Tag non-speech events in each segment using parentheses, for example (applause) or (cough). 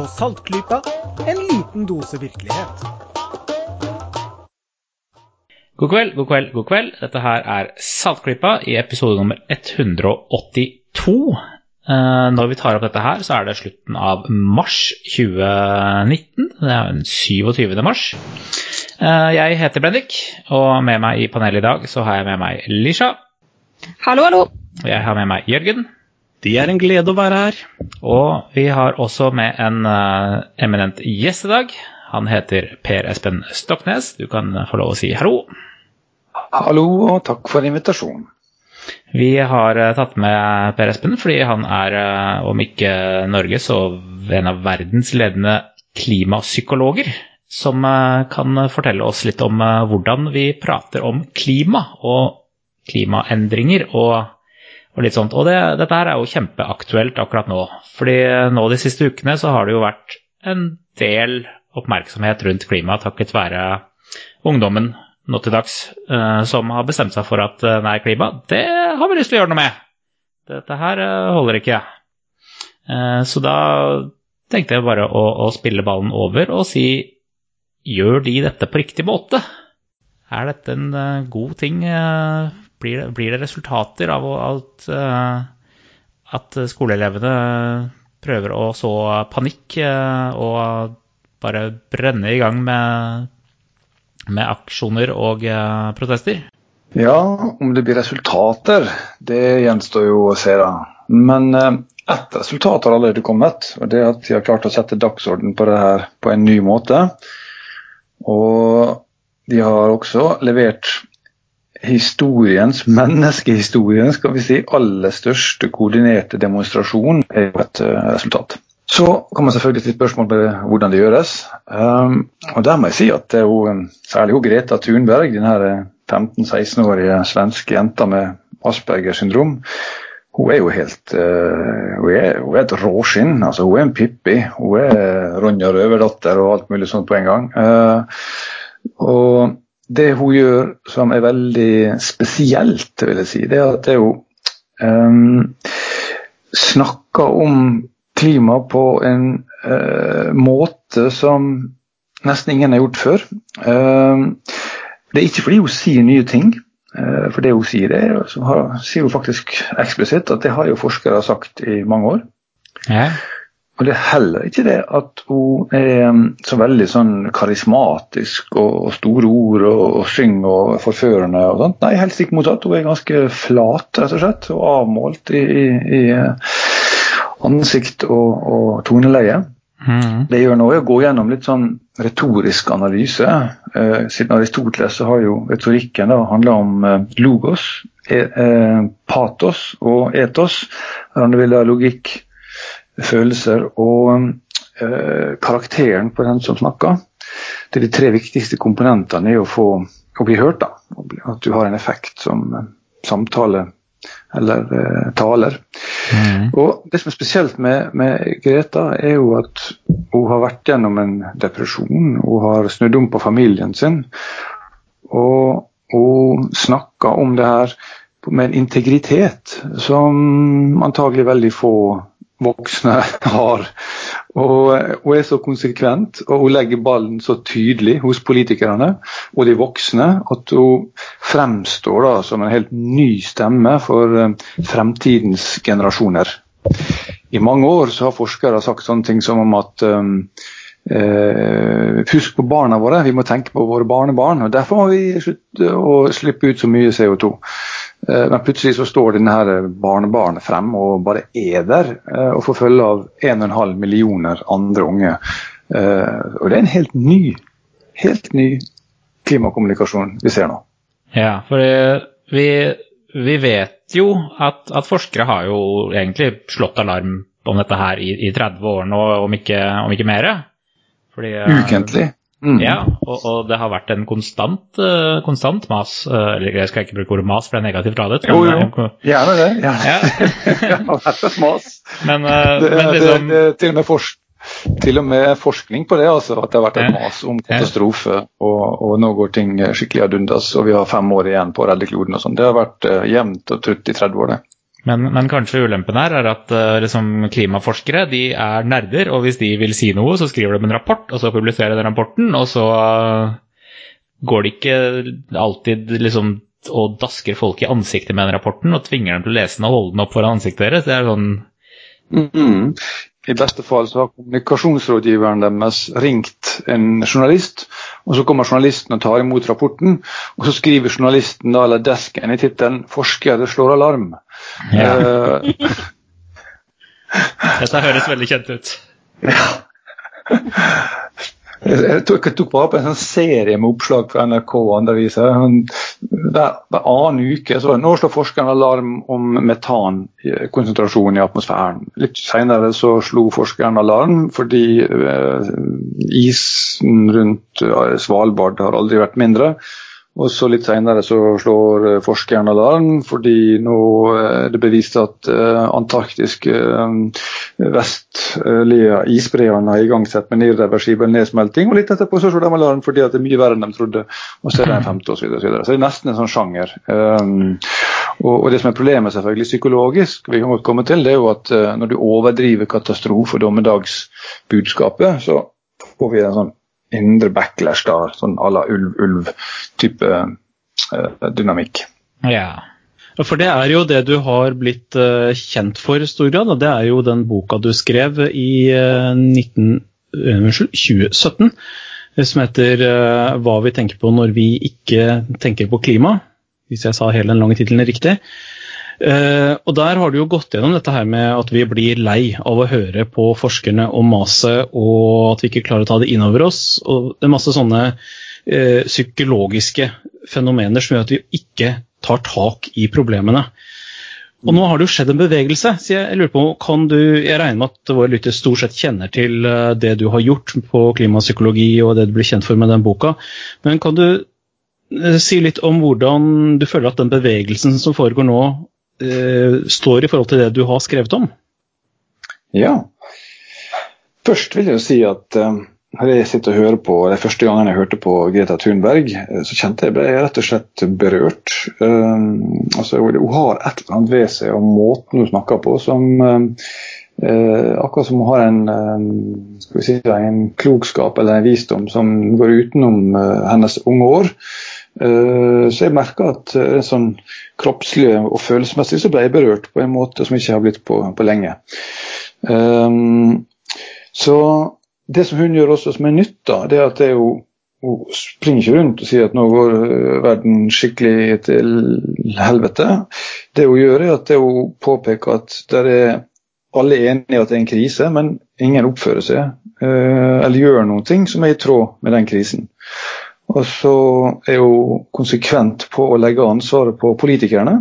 på Saltklypa, en liten dose virkelighet. God kveld, god kveld, god kveld. Dette her er Saltklypa i episode nummer 182. Eh, når vi tar opp dette her, så er det slutten av mars 2019. Det er den 27. mars. Eh, jeg heter Bendik, og med meg i panelet i dag så har jeg med meg Lisha. Hallo, hallo. Jeg har med meg Jørgen. Det er en glede å være her. Og vi har også med en uh, eminent gjest i dag. Han heter Per Espen Stoknes. Du kan få lov å si hallo. Hallo, og takk for invitasjonen. Vi har uh, tatt med Per Espen fordi han er, uh, om ikke Norge, så en av verdens ledende klimapsykologer. Som kan fortelle oss litt om hvordan vi prater om klima og klimaendringer. og og litt sånt. Og det, dette her er jo kjempeaktuelt akkurat nå. fordi nå de siste ukene så har det jo vært en del oppmerksomhet rundt klima takket være ungdommen nå til dags som har bestemt seg for at uh, nei, klima, det har vi lyst til å gjøre noe med. Dette her uh, holder ikke. så da tenkte jeg bare å, å, spille ballen over og si gjør de dette på riktig måte? Er dette en god ting blir det, blir det resultater av at, uh, at skoleelevene prøver å så panikk uh, og bare brenne i gang med, med aksjoner og uh, protester? Ja, om det blir resultater, det gjenstår jo å se, da. Men ett resultat har allerede kommet, og det er at de har klart å sette dagsorden på det her på en ny måte. Og de har også levert historiens, menneskehistorien, skal vi si, aller største koordinerte demonstrasjon er jo et uh, resultat. Så kan man selvfølgelig stille spørsmål ved hvordan det gjøres. Um, og Der må jeg si at det er jo særlig jo Greta Thunberg, den 15-16-årige svenske jenta med Aspergers syndrom, hun er jo helt uh, hun, er, hun er et råskinn. altså Hun er en Pippi. Hun er Ronja Røverdatter og alt mulig sånt på en gang. Uh, og det hun gjør som er veldig spesielt, vil jeg si, det er at hun um, snakker om klima på en uh, måte som nesten ingen har gjort før. Uh, det er ikke fordi hun sier nye ting. Uh, for det hun sier, det så har, sier hun faktisk eksplisitt at det har jo forskere sagt i mange år. Ja. Og det er heller ikke det at hun er um, så veldig sånn karismatisk og, store ord og, og synger og forførende og sånt. Nei, helt stikk motsatt. Hun er ganske flat, rett og slett, og avmålt i, i, i uh, ansikt og, og toneleie. Mm. Det gjør noe å gå gjennom litt sånn retorisk analyse. Eh, siden Aristoteles så har jo retorikken da handla om eh, logos, e, eh, patos og etos. Han vil ha logikk følelser og øh, karakteren på den som snakker. Det er de tre viktigste komponentene i å få å bli hørt. da, At du har en effekt som øh, samtale eller eh, taler. Mm. Og Det som er spesielt med, med, Greta, er jo at hun har vært gjennom en depresjon. Hun har snudd om på familien sin. Og hun snakker om det her med en integritet som antagelig veldig få voksne har. Og hun er så konsekvent, og hun legger ballen så tydelig hos politikerne og de voksne at hun fremstår da som en helt ny stemme for eh, fremtidens generasjoner. I mange år så har forskere sagt sånne ting som om at um, husk på barna våre, vi må tenke på våre barnebarn. og Derfor må vi slutte å slippe ut så mye CO2. Eh, men plutselig så står denne her barnebarnet frem og bare er der eh, og får følge av 1,5 millioner andre unge. Eh, og det er en helt ny, helt ny klimakommunikasjon vi ser nå. Ja, for vi, vi vet jo at, at, forskere har jo egentlig slått alarm om dette her i, i 30 år nå, om ikke, om ikke mer. Fordi, Ukentlig. Mm. Ja, og, og, det har vært en konstant, uh, konstant mas. Uh, eller jeg skal ikke bruke ordet mas, for det er negativt ladet. Jo, jo, uh, gjerne det. Gjerne. Ja. (laughs) mas. Men, det, men liksom... det, det, til, og forsk, til, og med forskning på det, altså, at det har vært et mas om katastrofe. Og, og, nå går ting skikkelig ad undas, og vi har fem år igjen på å redde kloden og sånn. Det har vært jevnt og trutt i 30 år, det. Men, men, kanskje ulempen her er at uh, liksom, klimaforskere de er nerder, og hvis de vil si noe, så skriver de en rapport, og så publiserer de rapporten, og så uh, går det ikke alltid liksom og dasker folk i ansiktet med den rapporten og tvinger dem til å lese den og holde den opp foran ansiktet deres. Det er sånn mm. I beste fall så har kommunikasjonsrådgiveren deres ringt en journalist, og så kommer journalisten og tar imot rapporten, og så skriver journalisten da, eller desken i tittelen 'Forskere slår alarm'. Ja. Uh, (laughs) Dette høres veldig kjent ut. (laughs) (laughs) Ja. Jeg tok, bare på en sånn serie med oppslag fra NRK og andre aviser. Hver, hver annen uke så nå slår forskerne alarm om metankonsentrasjon i atmosfæren. Litt senere så slo forskerne alarm fordi eh, isen rundt eh, Svalbard har aldri vært mindre. Og så Litt senere så slår eh, forskeren alarm, fordi nå eh, er det bevist at uh, antarktiske vestlige isbreene har igangsatt med irreversibel nedsmelting. Og litt etterpå så slår de alarm fordi at det er mye verre enn de trodde. Og så er det en femte osv. Så, så, så det er nesten en sånn sjanger. Um, og, Det som er problemet selvfølgelig psykologisk, vi kan godt komme til, det er jo at når du overdriver katastrofe- og dommedagsbudskapet, så får vi en sånn indre backlash, da, sånn à la ulv-ulv-type uh, dynamikk. Ja. For det er jo det du har blitt uh, kjent for, i stor grad. Det er jo den boka du skrev i uh, 19, 2017 som heter 'Hva vi tenker på når vi ikke tenker på klima', hvis jeg sa hele den lange tittelen riktig. Uh, og Der har du jo gått gjennom dette her med at vi blir lei av å høre på forskerne om maset, og at vi ikke klarer å ta det inn over oss. og Det er masse sånne uh, psykologiske fenomener som gjør at vi ikke tar tak i problemene. Og Nå har det jo skjedd en bevegelse. så Jeg lurer på, kan du, jeg regner med at våre lyttere stort sett kjenner til uh, det du har gjort på klimapsykologi og det du blir kjent for med den boka. Men kan du si litt om hvordan du føler at den bevegelsen som foregår nå, eh, står i forhold til det du har skrevet om? Ja. Først vil jeg jo si at eh, når jeg sitter og hører på de første gangene jeg hørte på Greta Thunberg, eh, så kjente jeg ble rett og slett berørt. Um, altså, hun har et eller annet ved seg og måten hun snakker på som uh, akkurat som hun har en, uh, si, en, klokskap eller en visdom som går utenom uh, hennes unge år. Så jeg merker at er sånn kroppslig og følelsesmessig så ble jeg berørt på en måte som ikke har blitt på, på lenge. Um, så det som hun gjør også som er nytt, da, det er at det er jo hun springer ikke rundt og sier at nå går verden skikkelig til helvete. Det hun gjør, er at hun påpeker at det er alle enige i at det er en krise, men ingen oppfører seg eller gjør noe som er i tråd med den krisen. Og så er hun konsekvent på å legge ansvaret på politikerne.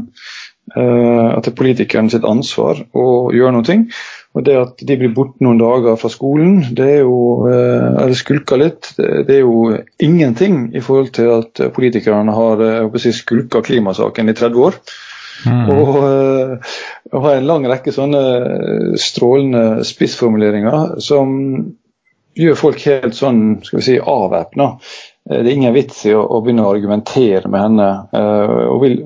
Uh, at det er politikerne sitt ansvar å gjøre noe. Og det at de blir borte noen dager fra skolen, det er jo uh, eller skulker litt, det, er jo ingenting i forhold til at politikerne har uh, si, skulka klimasaken i 30 år. Mm. Og, og har en lang rekke sånne strålende spissformuleringer som gjør folk helt sånn skal vi si, avvæpna. Eh, det er ingen vits i å, å begynne å argumentere med henne. Eh, og vil,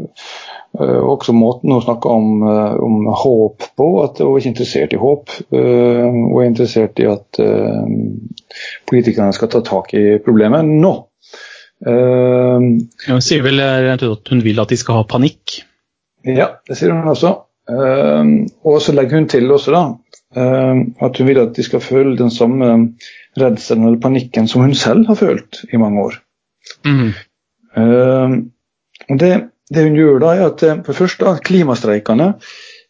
eh, også måten hun snakker om, om, håp på, at hun er ikke interessert i håp. Hun er interessert i at politikerne skal ta tak i problemet nå. Hun sier vel at hun vil at de skal ha panikk? Ja, det sier hun også. Og så legger hun til også da, at hun vil at de skal føle den samme redselen eller panikken som hun selv har følt i mange år. Mm. Uh, og det, det, hun gjør da, er at eh, for det første, klimastreikene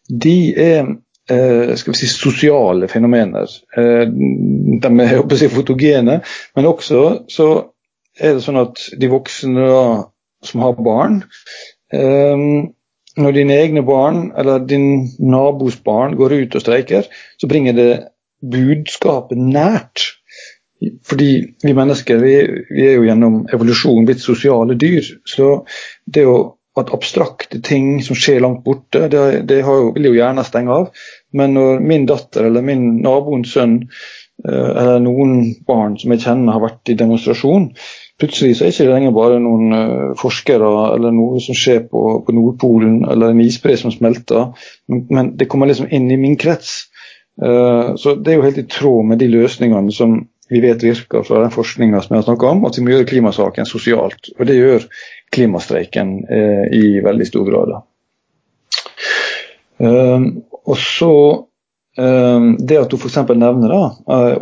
de er skal vi si, sosiale fenomener. De er jeg si, fotogene, men også så er det sånn at de voksne da, som har barn Når dine egne barn eller din nabos barn går ut og streiker, så bringer det budskapet nært fordi vi mennesker vi, vi, er jo gjennom evolusjon blitt sosiale dyr. Så det å, at abstrakte ting som skjer langt borte, det, det jo, vil jo gjerne stenge av. Men når min datter eller min naboens sønn eh, eller noen barn som jeg kjenner har vært i demonstrasjon, Plutselig så er det ikke lenger bare noen uh, forskere eller noe som skjer på, på Nordpolen eller en isbre som smelter, men, men, det kommer liksom inn i min krets. Uh, så det er jo helt i tråd med de løsningene som vi vet virker fra den forskninga som jeg har snakka om, at vi må gjøre klimasaken sosialt. Og det gjør klimastreiken uh, i veldig stor grad. og så det at hun f.eks. nevner da,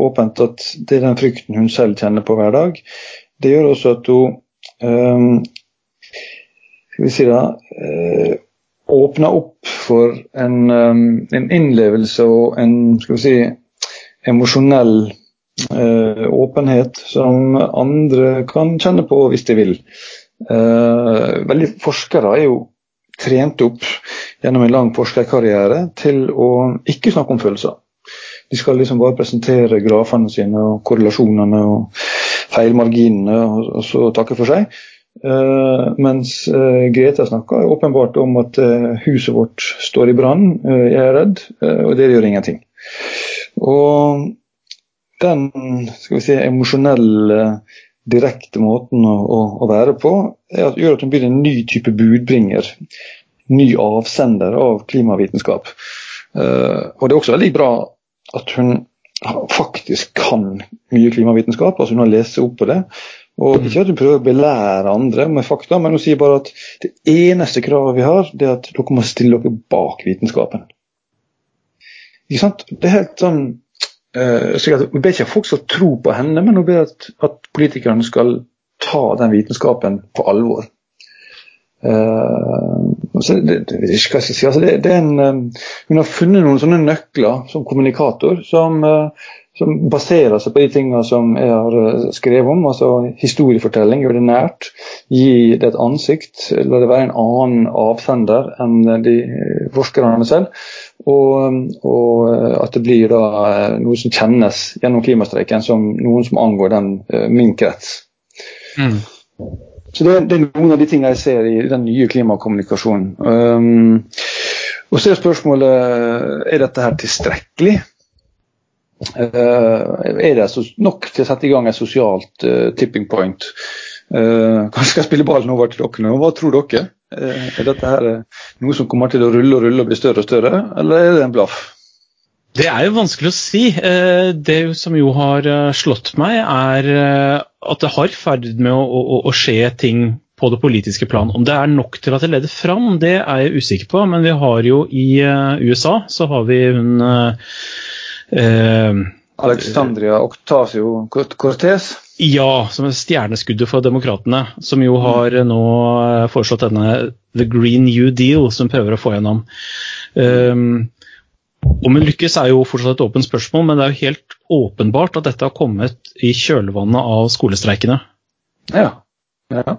åpent at det er den frykten hun selv kjenner på hver dag, det gjør også at hun um, skal vi si da, uh, åpner opp for en, um, en, innlevelse og en skal vi si, emosjonell uh, åpenhet som andre kan kjenne på hvis de vil. Uh, veldig Forskere er jo trent opp gjennom en lang forskerkarriere til å ikke snakke om følelser. De skal liksom bare presentere grafene sine og korrelasjonene og feilmarginene, og, og så takke for seg. Uh, mens uh, Greta snakker åpenbart om at uh, huset vårt står i brann, jeg er redd, og det gjør ingenting. Og den skal vi si, emosjonelle, direkte måten å, å, å være på at, gjør at hun blir en ny type budbringer. Ny avsender av klimavitenskap. og det er også veldig bra at hun faktisk kan mye klimavitenskap. altså Hun har lest seg opp på det. Og mm. Ikke at hun prøver å belære andre med fakta, men hun sier bare at det eneste kravet vi har, det er at dere må stille dere bak vitenskapen. Ikke sant? Det er helt sånn uh, så Hun ber ikke folk skal tro på henne, men hun ber at, at politikerne skal ta den vitenskapen på alvor. Uh, det, det, si. Altså det, det en, uh, hun har funnet noen sånne nøkler som kommunikator som, uh, som baserer seg på de tingene som jeg har skrevet om. altså Historiefortelling, gjør det nært. Gi det et ansikt. La det være en annen avsender enn de forskerne selv. Og, og, at det blir da noe som kjennes gjennom klimastreiken som noen som angår den, min krets. Mm. Så det, det, er noen av de tingene jeg ser i den nye klimakommunikasjonen. Um, og så er spørsmålet er dette her tilstrekkelig. Uh, er det nok til å sette i gang et sosialt uh, tipping point? Uh, kanskje skal jeg spille ballen over til dere nå. Hva tror dere? Uh, er dette her noe som kommer til å rulle og rulle og bli større og større, eller er det en blaff? Det er jo vanskelig å si. Eh, det som jo har eh, slått meg, er eh, at det har ferd med å, å, å, skje ting på det politiske plan. Om det er nok til at det leder fram, det er jeg usikker på. Men vi har jo i USA så har vi hun eh, Alexandria Octasio Cortez? Ja, som er stjerneskuddet for demokratene. Som jo har nå foreslått denne The Green New Deal, som prøver å få gjennom. Um, om hun lykkes er jo fortsatt et åpent spørsmål, men det er jo helt åpenbart at dette har kommet i kjølvannet av skolestreikene. Ja. ja.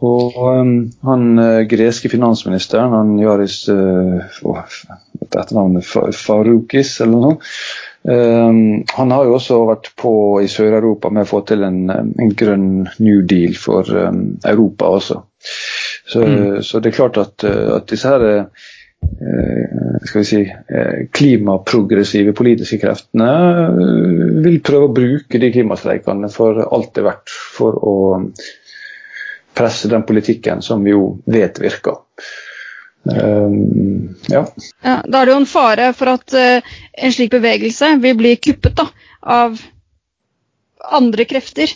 Og um, han uh, greske finansministeren, han Yaris uh, etternavnet Faroukis eller noe, um, han har jo også vært på i Sør-Europa med å få til en, en, grønn new deal for um, Europa også. Så, mm. så, det er klart at, uh, at disse her Eh, skal vi si, eh, klimaprogressive politiske kreftene eh, vil prøve å bruke de klimastreikene for alt det er verdt for å presse den politikken som vi jo vet virker. Um, ja. ja. Da er det jo en fare for at en slik bevegelse vil bli kuppet da, av andre krefter.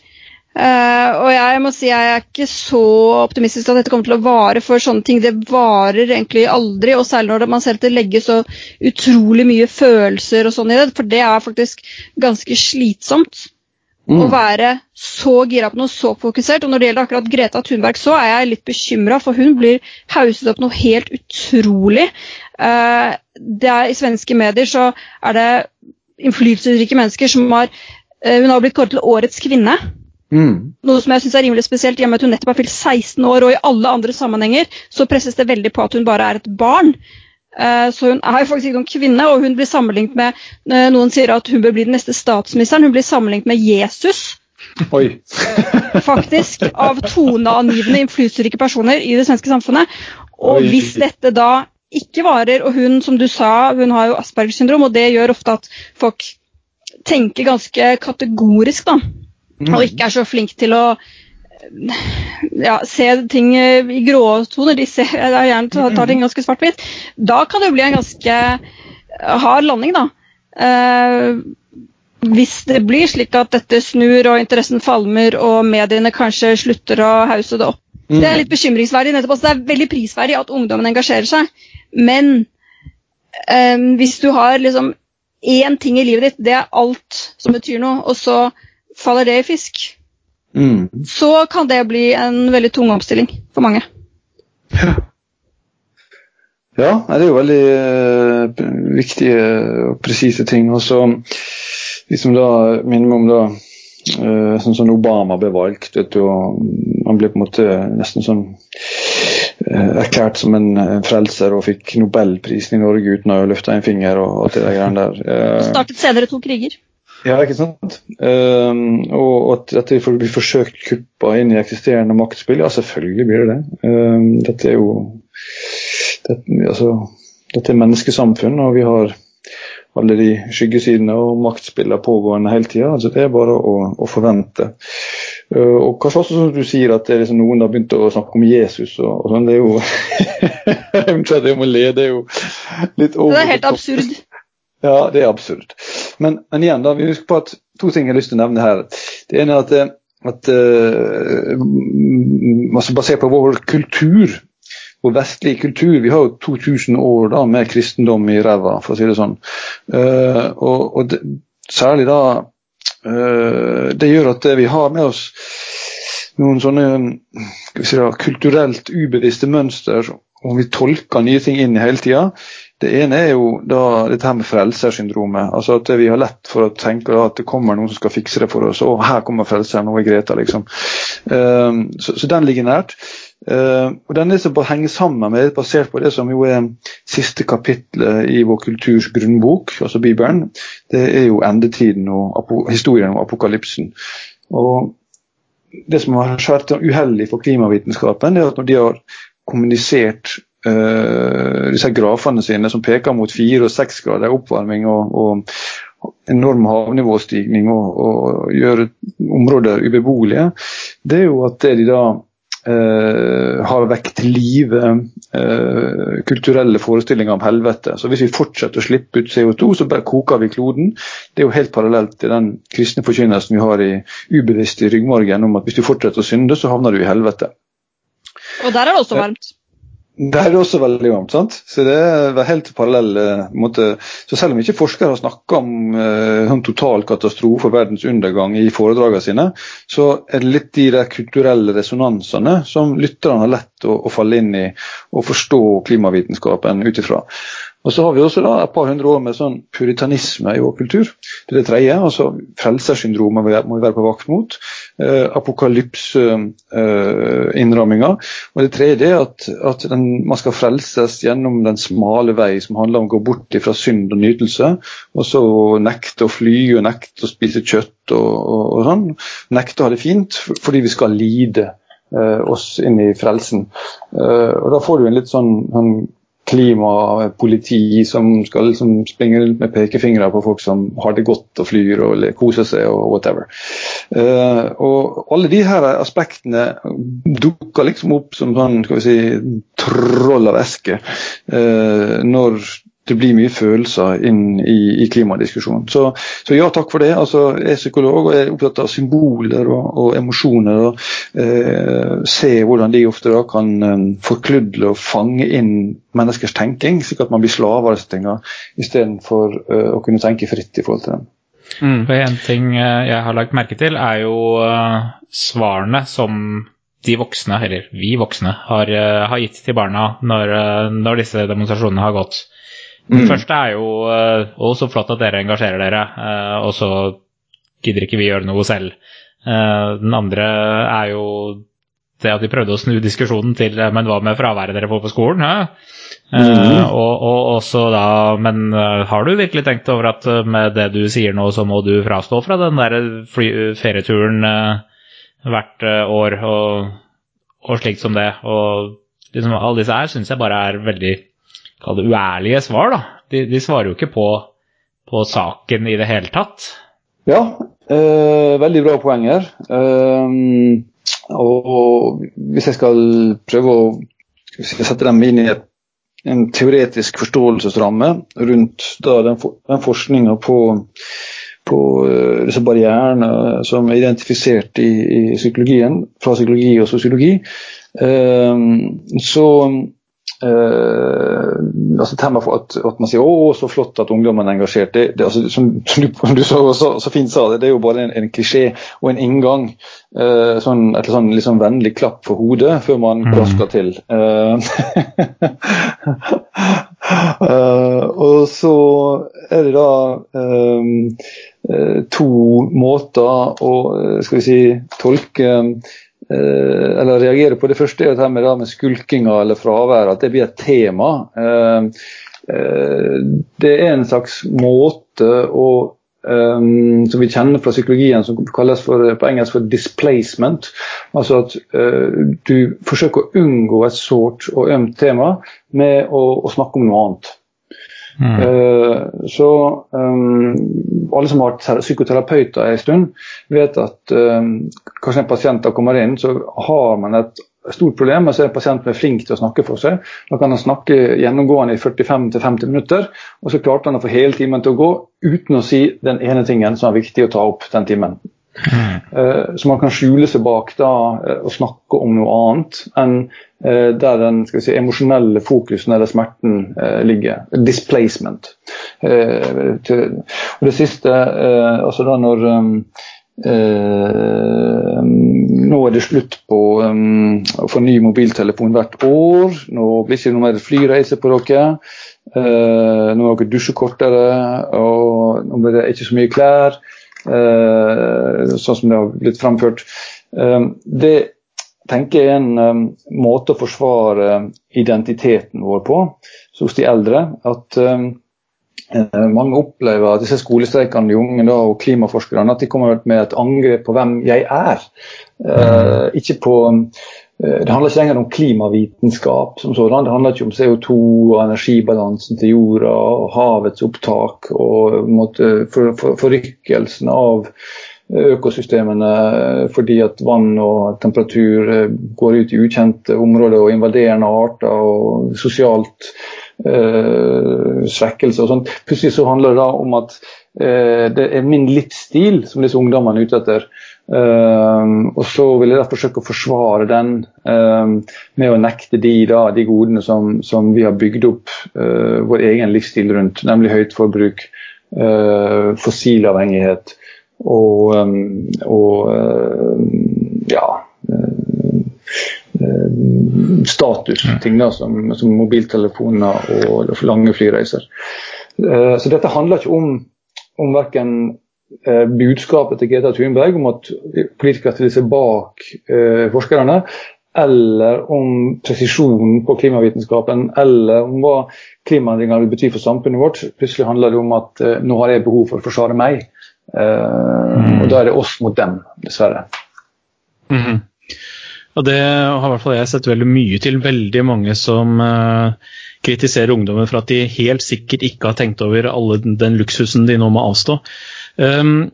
Uh, og jeg må si jeg er ikke så optimistisk at dette kommer til å vare, for sånne ting det varer egentlig aldri. Og særlig når man ser at det legges så utrolig mye følelser og sånn i det. For det er faktisk ganske slitsomt mm. å være så gira på noe, så fokusert. Og når det gjelder akkurat Greta Thunberg, så er jeg litt bekymra, for hun blir hauset opp noe helt utrolig. Uh, er, I svenske medier så er det innflytelsesrike mennesker som har uh, Hun har blitt kåret til årets kvinne. Mm. Noe som jeg synes er rimelig spesielt, i og med at hun nettopp har fylt 16 år, og i alle andre sammenhenger så presses det veldig på at hun bare er et barn. Uh, så hun er jo faktisk ikke noen kvinne, og hun blir sammenlignet med uh, Noen sier at hun bør bli den neste statsministeren. Hun blir sammenlignet med Jesus. Oi. (laughs) faktisk. Av toneangivende, innflytelsesrike personer i det svenske samfunnet. Og Oi. hvis dette da ikke varer, og hun, som du sa, hun har jo Aspergers syndrom, og det gjør ofte at folk tenker ganske kategorisk, da og ikke er så flink til å ja, se ting i gråtoner. De ser, er gjerne tar, tar ting ganske svart-hvitt. Da kan det jo bli en ganske hard landing, da. Eh, hvis det blir slik at dette snur og interessen falmer og mediene kanskje slutter å hause det opp. Mm. Det er litt bekymringsverdig. nettopp. Altså, det er veldig prisverdig at ungdommen engasjerer seg. Men eh, hvis du har liksom én ting i livet ditt, det er alt som betyr noe, og så faller det i fisk, mm. så kan det bli en veldig tung omstilling for mange. Ja. Ja, det er jo veldig uh, viktige og presise ting. Og så liksom da minner meg om da uh, sånn som Obama ble valgt. vet du, og Han ble på en måte nesten sånn uh, erklært som en, en, frelser og fikk nobelprisen i Norge uten å løfte en finger og alt det der greiene der. og startet senere to kriger. Ja, ikke sant. Um, og at dette blir forsøkt kuppa inn i eksisterende maktspill, ja selvfølgelig blir det det. Um, dette er jo det, altså, dette er menneskesamfunn, og vi har alle de skyggesidene og maktspillene pågående hele tida. Altså, det er bare å, å forvente. Uh, og kanskje også som du sier at det liksom noen har begynt å snakke om Jesus og, og sånn. Det er jo (laughs) jeg må le, det er jo litt over. Det er helt absurd. Ja, det er absurd. Men, men, igjen, da, vi husker på at to ting jeg har lyst til å nevne her. Det ene er at, eh, at uh, altså basert på vår kultur, vår vestlige kultur Vi har jo 2000 år da med kristendom i ræva, for å si det sånn. Uh, og, og det, særlig da uh, Det gjør at vi har med oss noen sånne si da, kulturelt ubevisste mønster, og vi tolker nye ting inn hele tida. Det ene er jo da dette her med frelsersyndromet. altså At vi har lett for å tenke at det kommer noen som skal fikse det for oss. og her kommer frelseren, nå er Greta, liksom. Um, så, så, den ligger nært. Uh, og Den er bare henger sammen med, basert på det som jo er siste kapitlet i vår kulturs grunnbok, altså Bibelen. Det er jo endetiden og historien om apokalypsen. Og Det som har vært uheldig for klimavitenskapen, er at når de har kommunisert uh, disse grafene sine som peker mot fire og seks grader oppvarming og, og enorm havnivåstigning og, og gjør områder ubeboelige, det er jo at det de da uh, har vekt til live uh, kulturelle forestillinger om helvete. Så hvis vi fortsetter å slippe ut CO2, så bare koker vi kloden. Det er jo helt parallelt til den kristne forkynnelsen vi har i ubevisst i ryggmargen om at hvis du fortsetter å synde, så havner du i helvete. Og der er det også varmt. Det er også veldig varmt. sant? Så det er helt parallell eh, måte. Så selv om ikke forskere har snakka om eh, en total katastrofe og verdens undergang i foredragene sine, så er det litt de der kulturelle resonansene som lytterne har lett å, å falle inn i og forstå klimavitenskapen ut ifra. Og så har vi også da et par hundre år med sånn puritanisme i vår kultur. Det er det tredje. altså Frelsersyndromet må vi være på vakt mot. Eh, Apokalypseinnramminga. Eh, og det tredje er at, at den, man skal frelses gjennom den smale vei, som handler om å gå bort fra synd og nytelse. Og så nekte å fly og nekte å spise kjøtt og, og, og sånn. Nekte å ha det fint fordi vi skal lide eh, oss inn i frelsen. Eh, og Da får du en litt sånn, sånn klimapoliti som skal liksom springe rundt med pekefingre på folk som har det godt og flyr og koser seg og whatever. Uh, og alle de her aspektene dukker liksom opp som sånn, skal vi si, troll av eske uh, når det blir mye følelser inn i, i klimadiskusjonen. Så, så, ja, takk for det. Altså, jeg er psykolog og er opptatt av symboler og, og emosjoner. og eh, Se hvordan de ofte da kan um, forkludle og fange inn menneskers tenking, slik at man blir slave av disse tingene, istedenfor uh, å kunne tenke fritt i forhold til dem. Mm, for En ting jeg har lagt merke til, er jo uh, svarene som de voksne, eller vi voksne, har, uh, har gitt til barna når, når disse demonstrasjonene har gått. Den mm. første er jo uh, Å, så flott at dere engasjerer dere, uh, og så gidder ikke vi gjøre noe selv. Uh, den andre er jo det at de prøvde å snu diskusjonen til Men hva med fraværet dere får på skolen? Mm. Og, og, også da Men har du virkelig tenkt over at med det du sier nå, så må du frastå fra den der ferieturen hvert år og, og slikt som det? Og liksom, alle disse her syns jeg bare er veldig kall det uærlige svar. da. De, de, svarer jo ikke på, på, saken i det hele tatt. Ja, eh, veldig bra poenger. Eh, og hvis jeg skal prøve å sette dem inn i et, en teoretisk forståelsesramme rundt da, den, den forskninga på, på uh, disse barrierene som er identifisert i, i, psykologien, fra psykologi og sosiologi, eh, så Uh, altså tema for at, at, man sier 'å, så flott at ungdommen er engasjert'. Det, det, altså, som, du, som du så, så, så, fint sa, det, det er jo bare en, en klisjé og en inngang. Uh, sånn, et sånn liksom vennlig klapp for hodet før man brasker mm. til. Uh, (laughs) og så er det da to måter å skal vi si, tolke eller reagere på det første, er dette med, med skulkinga eller fravær, at det blir et tema. Eh, eh, det er en slags måte å som vi kjenner fra psykologien, som kalles for, på engelsk for 'displacement'. Altså at du forsøker å unngå et sårt og ømt tema med å, å snakke om noe annet. Mm. Uh, så um, alle som har vært psykoterapeuter en stund, vet at um, kanskje en pasient kommer inn, så har man et stort problem. og som er flink til å snakke for seg. Da kan han snakke gjennomgående i 45-50 minutter, og så klarte han å få hele timen til å gå uten å si den ene tingen som er viktig å ta opp den timen. Mm. Så man kan skjule seg bak da eh, og snakke om noe annet enn eh, der den si, emosjonelle fokusen eller smerten ligger. Displacement. Og det siste, altså da når nå er det slutt på um, å få ny mobiltelefon hvert år. Nå blir det ikke noe mer flyreise på dere. Eh, nå er dere dusje kortere, og nå blir det ikke så mye klær. Eh, sånn som det har blitt framført. Eh, det tenker jeg er en um, måte å forsvare identiteten vår på hos de eldre. At mange opplever at disse skolestreikene de unge da, og klimaforskerne at de kommer med et angrep på hvem jeg er. Ikke på Eh, det handler ikke lenger om klimavitenskap som sådan. Det handler ikke om CO2 og energibalansen til jorda og havets opptak og for, forrykkelsen av økosystemene fordi at vann og temperatur eh, går ut i ukjente områder og invaderende arter og sosialt eh, svekkelse og sånt. Plutselig så handler det da om at eh, det er min livsstil som disse ungdommene er ute etter. Uh, og så vil jeg forsøke å forsvare den uh, med å nekte de, da, de godene som, som, vi har bygd opp uh, vår egen livsstil rundt, nemlig høyt forbruk, fossilavhengighet og, um, og ja statusting da, som, som mobiltelefoner og lange flyreiser. så dette handler ikke om, om verken eh, budskapet til Greta Thunberg om at politikere stiller seg bak eh, forskerne, eller om presisjonen på klimavitenskapen, eller om hva klimaendringene vil bety for samfunnet vårt. Plutselig handler det om at eh, nå har jeg behov for å forsvare meg. Mm. Og da er det oss mot dem, dessverre. Mm -hmm. Og Det har i hvert fall jeg sett veldig mye til. Veldig mange som kritiserer ungdommen for at de helt sikkert ikke har tenkt over alle den luksusen de nå må avstå. Um,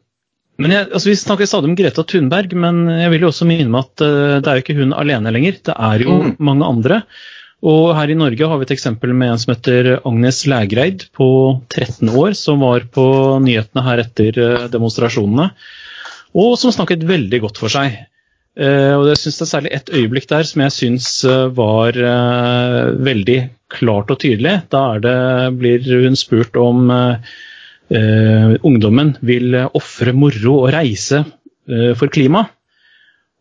men jeg, altså Vi snakker stadig om Greta Thunberg, men jeg vil jo også minne om at uh, det er jo ikke hun alene lenger. Det er jo mm. mange andre. Og her i Norge har vi et eksempel med en som heter Agnes Lægreid på 13 år, som var på nyhetene her etter uh, demonstrasjonene, og som snakket veldig godt for seg. Uh, og jeg synes Det er særlig et øyeblikk der som jeg syns var veldig klart og tydelig. Da det, blir hun spurt om uh, ungdommen vil ofre moro og reise eh, for klima.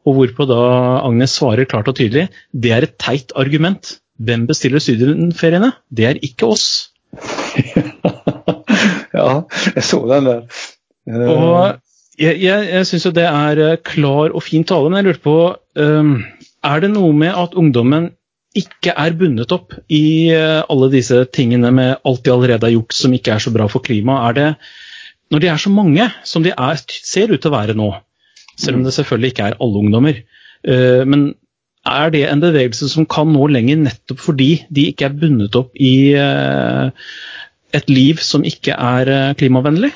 Og hvorpå da Agnes svarer klart og tydelig det er et teit argument. Hvem bestiller studieferiene? Det er ikke oss. (laughs) ja, jeg så den der. Uh... Og jeg, jeg, jeg syns jo det er klar og fin tale, men jeg lurte på um, Er det noe med at ungdommen ikke er bundet opp i eh, alle disse tingene med alt de allerede har gjort som ikke er så bra for klimaet, når de er så mange som de er, ser ut til å være nå, selv om det selvfølgelig ikke er alle ungdommer, eh, men er det en bevegelse som kan nå lenger nettopp fordi de ikke er bundet opp i eh, et liv som ikke er klimavennlig?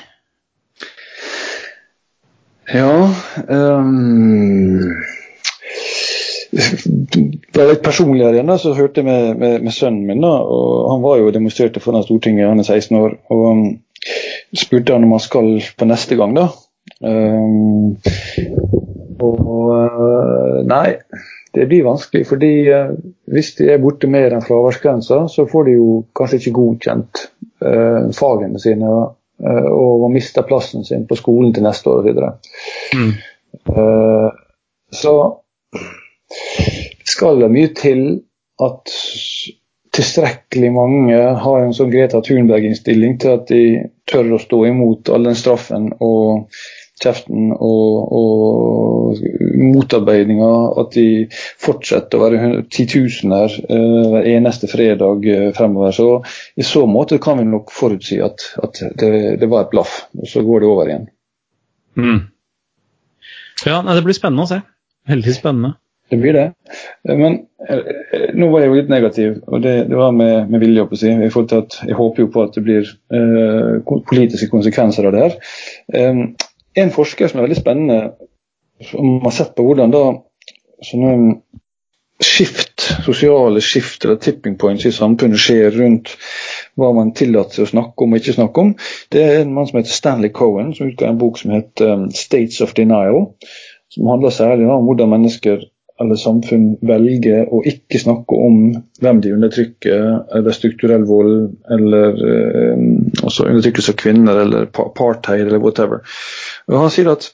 Ja um, Bare litt personlig her igjen, da, så hørte jeg med, med, med, sønnen min. da, og Han var jo demonstrerte foran Stortinget, han er 16 år. og um, spurte han om han skal på neste gang. da. Um, og uh, nei, det blir vanskelig. fordi uh, hvis de er borte mer enn fraværsgrensa, så får de jo kanskje ikke godkjent uh, fagene sine uh, og mister plassen sin på skolen til neste år osv. Mm. Uh, så skal det mye til at tilstrekkelig mange har en sånn Greta Thunberg-innstilling til at de tør å stå imot all den straffen og kjeften og, og motarbeidinga. At de fortsetter å være titusener uh, hver eneste fredag uh, fremover. Så i så måte kan vi nok forutsi at, at det, det, var et blaff, og så går det over igjen. Mm. Ja, det blir spennende å se. Veldig spennende. Det blir det. Men eh, nå var jeg jo litt negativ, og det, det var med, med vilje. å si. Jeg, at, jeg, håper jo på at det blir eh, politiske konsekvenser av det her. Um, en forsker som er veldig spennende, som har sett på hvordan da sånne skift, sosiale skift eller tipping points i samfunnet skjer rundt hva man tillater seg å snakke om og ikke snakke om. Det er en mann som heter Stanley Cohen, som utga en bok som heter 'States of Denial'. Som handler særlig om hvordan mennesker eller samfunn velger å ikke snakke om hvem de undertrykker, eller strukturell vold, eller eh, undertrykkelse av kvinner, eller apartheid, eller whatever. Og Han sier at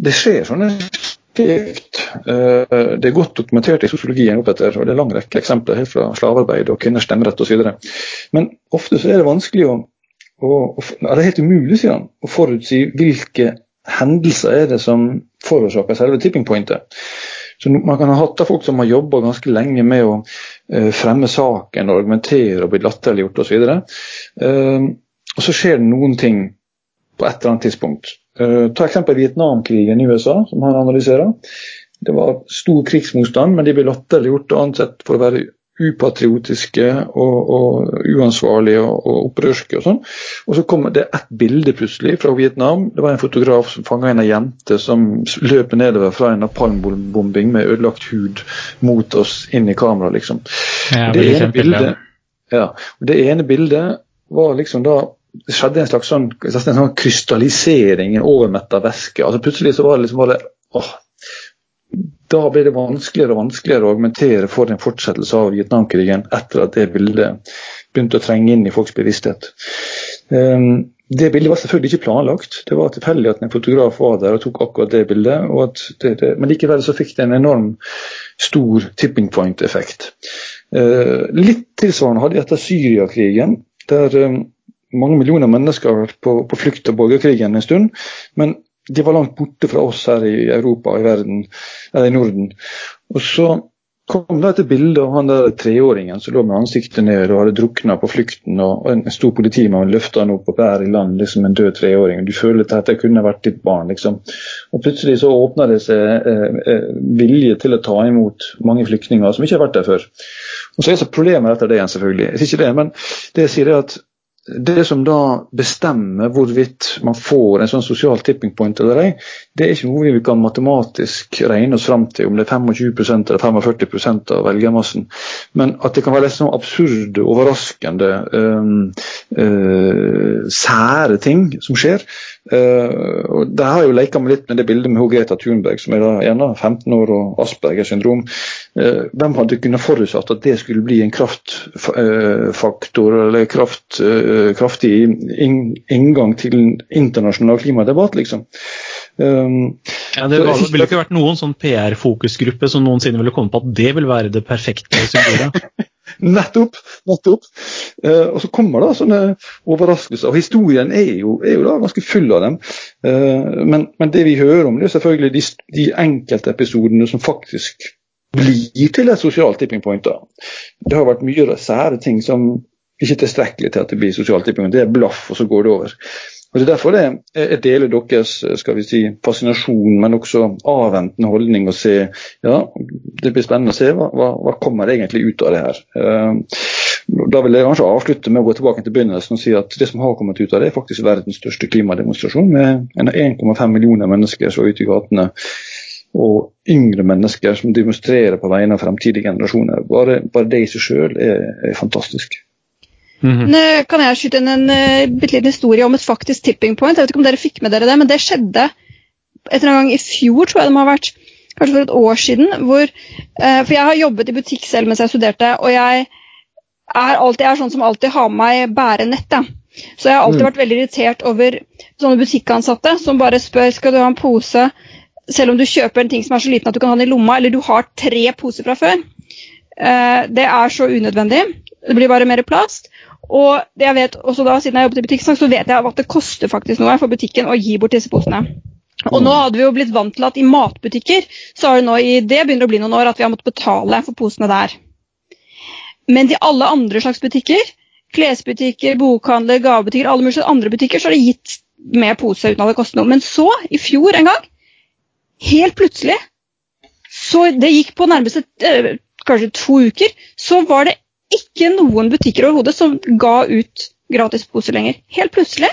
det skjer sånne skift. Eh, det er godt dokumentert i sosiologien oppetter, og det er lang rekke eksempler helt fra slavearbeid og kvinners stemmerett osv. Men ofte så er det vanskelig å, å, å helt umulig, sier han, å forutsi hvilke hendelser er det som forårsaker selve tipping pointet. Så Man kan ha hatt av folk som har jobba ganske lenge med å uh, fremme saken og argumentere og bli latterliggjort osv. Uh, og så skjer det noen ting på et eller annet tidspunkt. Uh, ta eksempel Vietnamkrigen i USA, som han analyserer. Det var stor krigsmotstand, men de ble latterliggjort og ansett for å være upatriotiske og, og uansvarlige og, og, opprørske og sånn. Og så kommer det ett bilde plutselig fra Vietnam. Det var en fotograf som fanga en jente som løper nedover fra en napalmbombing med ødelagt hud mot oss inn i kamera, liksom. Ja, det, ene bildet, ja, det ene bildet var liksom da det skjedde en slags sånn, en sånn krystallisering, en overmetta væske. altså Plutselig så var det liksom bare åh, da ble det vanskeligere og vanskeligere å argumentere for en fortsettelse av Vietnamkrigen etter at det bildet begynte å trenge inn i folks bevissthet. Um, det bildet var selvfølgelig ikke planlagt. Det var tilfeldig at en fotograf var der og tok akkurat det bildet. Det, det, men likevel så fikk det en enorm stor tipping point-effekt. Uh, litt tilsvarende hadde jeg etter Syriakrigen, der um, mange millioner mennesker har på, på flukt av borgerkrigen en stund. Men de var langt borte fra oss her i Europa og i verden, eller i Norden. Og så kom det et bilde av han der treåringen som lå med ansiktet ned og hadde drukna på flukten. og En stor politimann løfta han opp og bærer i land liksom en død treåring. Du føler at dette kunne vært ditt barn. liksom. Og Plutselig så åpna det seg eh, eh, vilje til å ta imot mange flyktninger som ikke har vært der før. Og Så er det problemet etter det igjen, selvfølgelig. Jeg sier ikke det, men det jeg sier er at det som da bestemmer hvorvidt man får en sånn sosial tipping point eller ei, det er ikke noe vi kan matematisk regne oss fram til, om det er 25% eller 45% av velgermassen. Men at det kan være litt sånn absurde, overraskende, øh, øh, sære ting som skjer. Uh, og Det har jo leka meg litt med det bildet med Greta Thunberg, som er da gjerne 15 år og Aspergers syndrom. Uh, hvem hadde kunnet forutsatt at det skulle bli en kraftfaktor uh, eller kraft, kraftig inngang til internasjonal klimadebatt, liksom? Um, ja, det var, ville ikke vært noen sånn PR-fokusgruppe som noensinne ville komme på at det vil være det perfekte symbolet. (laughs) nettopp! nettopp. Eh, og så kommer da sånne overraskelser. og Historien er jo, er jo da ganske full av dem. Eh, men, men, det vi hører om, det er selvfølgelig de, de enkeltepisodene som faktisk blir til et sosialt tipping point. da. Det har vært mye sære ting som ikke er tilstrekkelig til at det blir sosialt tipping point. Det er blaff, og så går det over. Og Det er derfor det, jeg deler deres skal vi si, fascinasjon, men også avventende holdning. å se, ja, Det blir spennende å se hva, hva, hva kommer egentlig ut av det her. Uh, Da vil jeg kanskje avslutte med å gå tilbake til begynnelsen og si at det som har kommet ut av det, er faktisk verdens største klimademonstrasjon, med 1,5 millioner mennesker som er ute i gatene. Og yngre mennesker som demonstrerer på vegne av fremtidige generasjoner. Bare, bare det i seg sjøl er, er, fantastisk. Mm -hmm. Kan jeg skyte inn en uh, bitte liten historie om et faktisk tipping point? Jeg vet ikke om dere fikk med dere det, men det skjedde et eller annet gang i fjor, tror jeg det må ha vært. Kanskje for et år siden. Hvor, uh, for jeg har jobbet i butikk selv mens jeg studerte, og jeg er, alltid, er sånn som alltid har med meg bærenett. Ja. Så jeg har alltid mm. vært veldig irritert over sånne butikkansatte som bare spør skal du ha en pose selv om du kjøper en ting som er så liten at du kan ha den i lomma, eller du har tre poser fra før. Uh, det er så unødvendig. Det blir bare mer plast. Og jeg vet også da, siden jeg jobbet i butikksnakk, så vet jeg at det koster faktisk noe for butikken å gi bort disse posene. Og nå hadde vi jo blitt vant til at i matbutikker så har det nå i det begynner å bli noen år at vi har måttet betale for posene der. Men i alle andre slags butikker, klesbutikker, bokhandler, gavebutikker, alle mulige andre butikker, så har det gitt med pose uten at det koster noe. Men så, i fjor en gang, helt plutselig, så det gikk på nærmeste eh, kanskje to uker, så var det ikke noen butikker overhodet som ga ut gratisposer lenger. Helt plutselig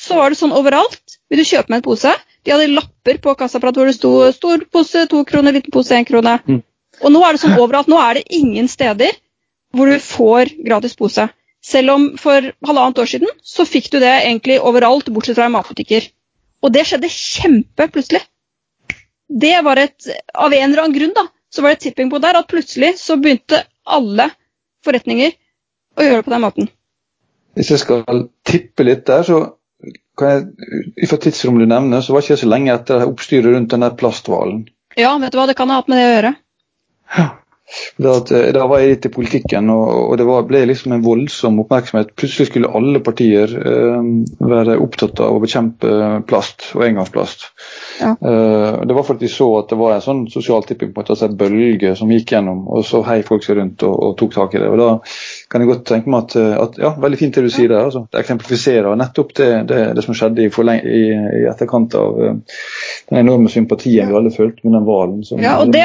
så var det sånn overalt. Vil du kjøpe meg en pose? De hadde lapper på kassaapparatet hvor det sto 'stor pose, to kroner, liten pose, én krone'. Mm. Og nå er det sånn overalt. Nå er det ingen steder hvor du får gratis pose. Selv om for halvannet år siden så fikk du det egentlig overalt, bortsett fra i matbutikker. Og det skjedde kjempeplutselig. Det var et, Av en eller annen grunn da, så var det et tipping på der at plutselig så begynte alle forretninger å gjøre det på den måten. Hvis jeg skal tippe litt der, så kan jeg fra tidsrommet du nevner, så var ikke jeg så lenge etter oppstyret rundt den der plasthvalen. Ja, vet du hva, det kan ha hatt med det å gjøre. Ja. Da, eh, da var jeg litt i politikken, og, og det var, ble liksom en voldsom oppmerksomhet. Plutselig skulle alle partier eh, være opptatt av å bekjempe plast og engangsplast. Ja. Eh, det var fordi de så at det var en sånn sosial tipping på en bølge som gikk gjennom, og så heiv folk seg rundt og, og, tok tak i det. og Da kan jeg godt tenke meg at, at ja, veldig fint det du sier der. Altså. Det eksemplifiserer nettopp det, det, det som skjedde i, i, i, etterkant av uh, den enorme sympatien vi alle følte med den hvalen. Ja, og det,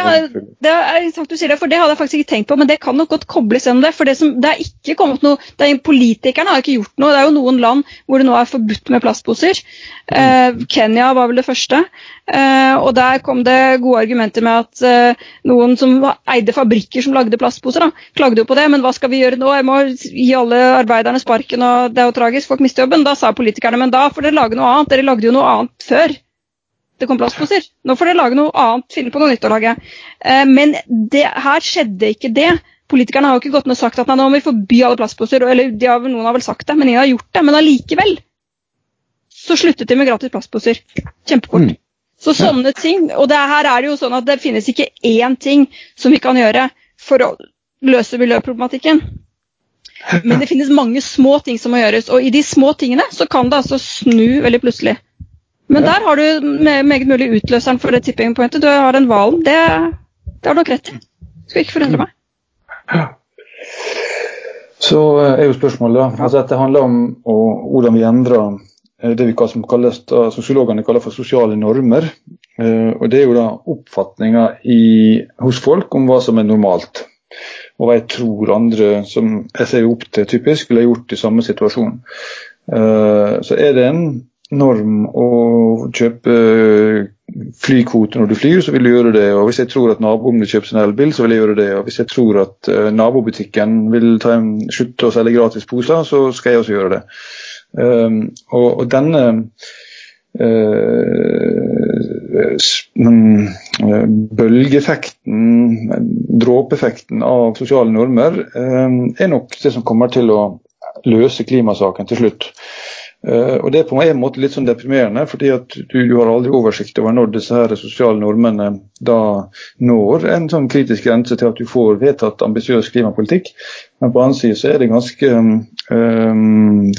det er sant du sier det, for det hadde jeg faktisk ikke tenkt på, men det kan nok godt kobles gjennom det. For det, som, det er ikke kommet noe det er, Politikerne har ikke gjort noe. Det er jo noen land hvor det nå er forbudt med plastposer. Uh, Kenya var vel det første. Uh, og der kom det gode argumenter med at noen som eide fabrikker som lagde plastposer, da, klagde jo på det. Men hva skal vi gjøre nå? Jeg må gi alle arbeiderne sparken, og det er jo tragisk. Folk mister jobben. Da sa politikerne men da får dere lage noe annet. Dere lagde jo noe annet før det kom plastposer. Nå får dere lage noe annet, finne på noe nytt å lage. Uh, men det, her skjedde ikke det. Politikerne har jo ikke gått ned og sagt at nei, nå må vi forby alle plastposer. Eller de har, noen har vel sagt det, men ingen har gjort det. Men allikevel så sluttet de med gratis plastposer. Kjempekort. Mm. Så sånne ting, og det, her er det jo sånn at det finnes ikke én ting som vi kan gjøre for å løse miljøproblematikken. Men det finnes mange små ting som må gjøres, og i de små tingene så kan det altså snu veldig plutselig. Men der har du meget mulig utløseren for det tipping pointet. Du har den hvalen. Det, det har du nok rett i. Skal ikke forundre meg. Så eh, er jo spørsmålet da, altså Dette handler om hvordan vi endrer Eh, det vi som kalles, da, sosiologene kaller for sosiale normer. Eh, og Det er jo da oppfatninger hos folk om hva som er normalt. Og hva jeg tror andre som jeg ser opp til, typisk ville gjort i samme situasjon. Eh, så er det en norm å kjøpe flykvote når du flyr, så vil du gjøre det. Og hvis jeg tror at naboen vil kjøpe sin elbil, så vil jeg gjøre det. Og hvis jeg tror at nabobutikken vil ta en, slutte å selge gratis poser, så skal jeg også gjøre det. Og, og denne eh, bølgeeffekten, dråpeeffekten av sosiale normer, ehm, er nok det som kommer til å løse klimasaken til slutt. Uh, og Det er på en måte litt sånn deprimerende, fordi at du, du, har aldri oversikt over når disse her sosiale normene da når en sånn kritisk grense til at du får vedtatt ambisiøs klimapolitikk. Men på annen side så er det ganske um,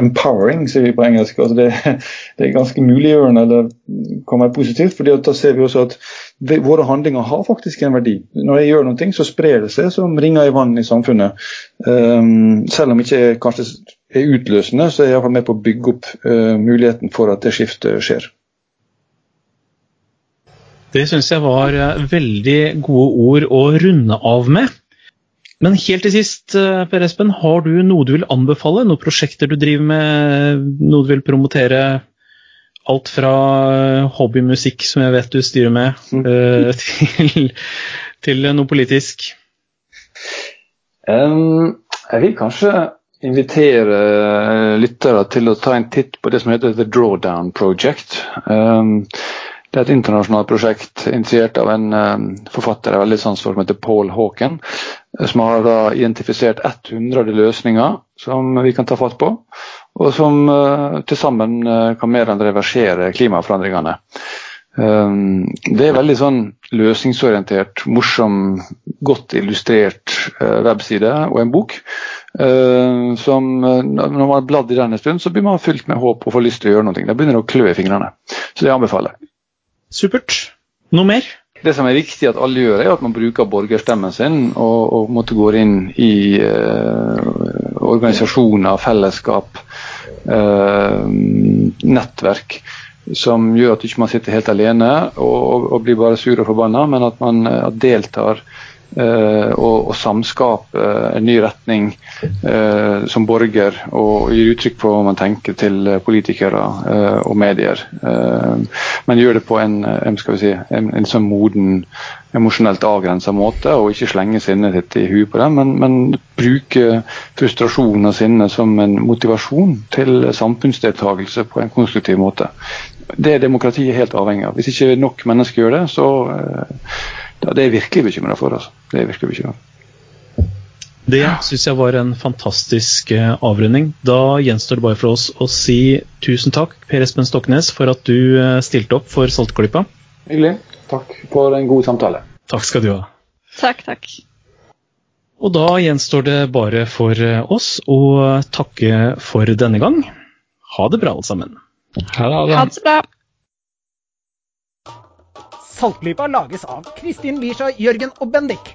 empowering, sier vi på engelsk. Altså det, det, er ganske muliggjørende, eller kan være positivt. fordi da ser vi også at våre handlinger har faktisk en verdi. Når jeg gjør noe, så sprer det seg som ringer i vann i samfunnet. Um, selv om ikke kanskje er utløsende, så er jeg iallfall med på å bygge opp uh, muligheten for at det skiftet skjer. Det syns jeg var uh, veldig gode ord å runde av med. Men helt til sist, eh, Per Espen, har du noe du vil anbefale? Noen prosjekter du driver med? Noe du vil promotere? Alt fra eh, hobbymusikk, som jeg vet du styrer med, eh, (laughs) til, til noe politisk? Um, jeg vil kanskje invitere lyttere til å ta en titt på det som heter The Drawdown Project. Um, det er et internasjonalt prosjekt initiert av en um, forfatter jeg har veldig sans for, som heter Paul Hawken. Som har da identifisert 100 løsninger som vi kan ta fatt på. Og som uh, til sammen kan mer enn reversere klimaforandringene. Um, det er veldig sånn løsningsorientert, morsom, godt illustrert webside og en bok. Uh, som Når man i den en stund, så blir man fylt med håp og får lyst til å gjøre noe. Da begynner det å klø i fingrene. Så det anbefaler jeg. Supert. Noe mer? Det som er viktig at alle gjør, er at man bruker borgerstemmen sin og, og måtte gå inn i uh, organisasjoner, fellesskap, uh, nettverk som gjør at ikke man sitter helt alene og, og blir bare sur og forbanna, men at man at deltar uh, og, og samskaper en ny retning uh, som borger og gir uttrykk på hva man tenker til politikere uh, og medier. men gjør det på en, si, en, en sånn moden, emosjonelt avgrensa måte, og ikke slenge sinnet sitt i huet på dem, men, men bruke frustrasjon og sinne som en motivasjon til samfunnsdeltakelse på en konstruktiv måte det er demokratiet helt avhengig av. Hvis ikke nok mennesker gjør det, så det er jeg virkelig bekymra for. Altså. Det er virkelig bekymret for. Det syns jeg var en fantastisk avrunding. Da gjenstår det bare for oss å si tusen takk, Per Espen Stoknes, for at du stilte opp for Saltklypa. Hyggelig. Takk for en god samtale. Takk skal du ha. Takk, takk. Og da gjenstår det bare for oss å takke for denne gang. Ha det bra, alle sammen. Ha det. Ha det så bra. Saltklypa lages av Kristin Lisha, Jørgen og Bendik.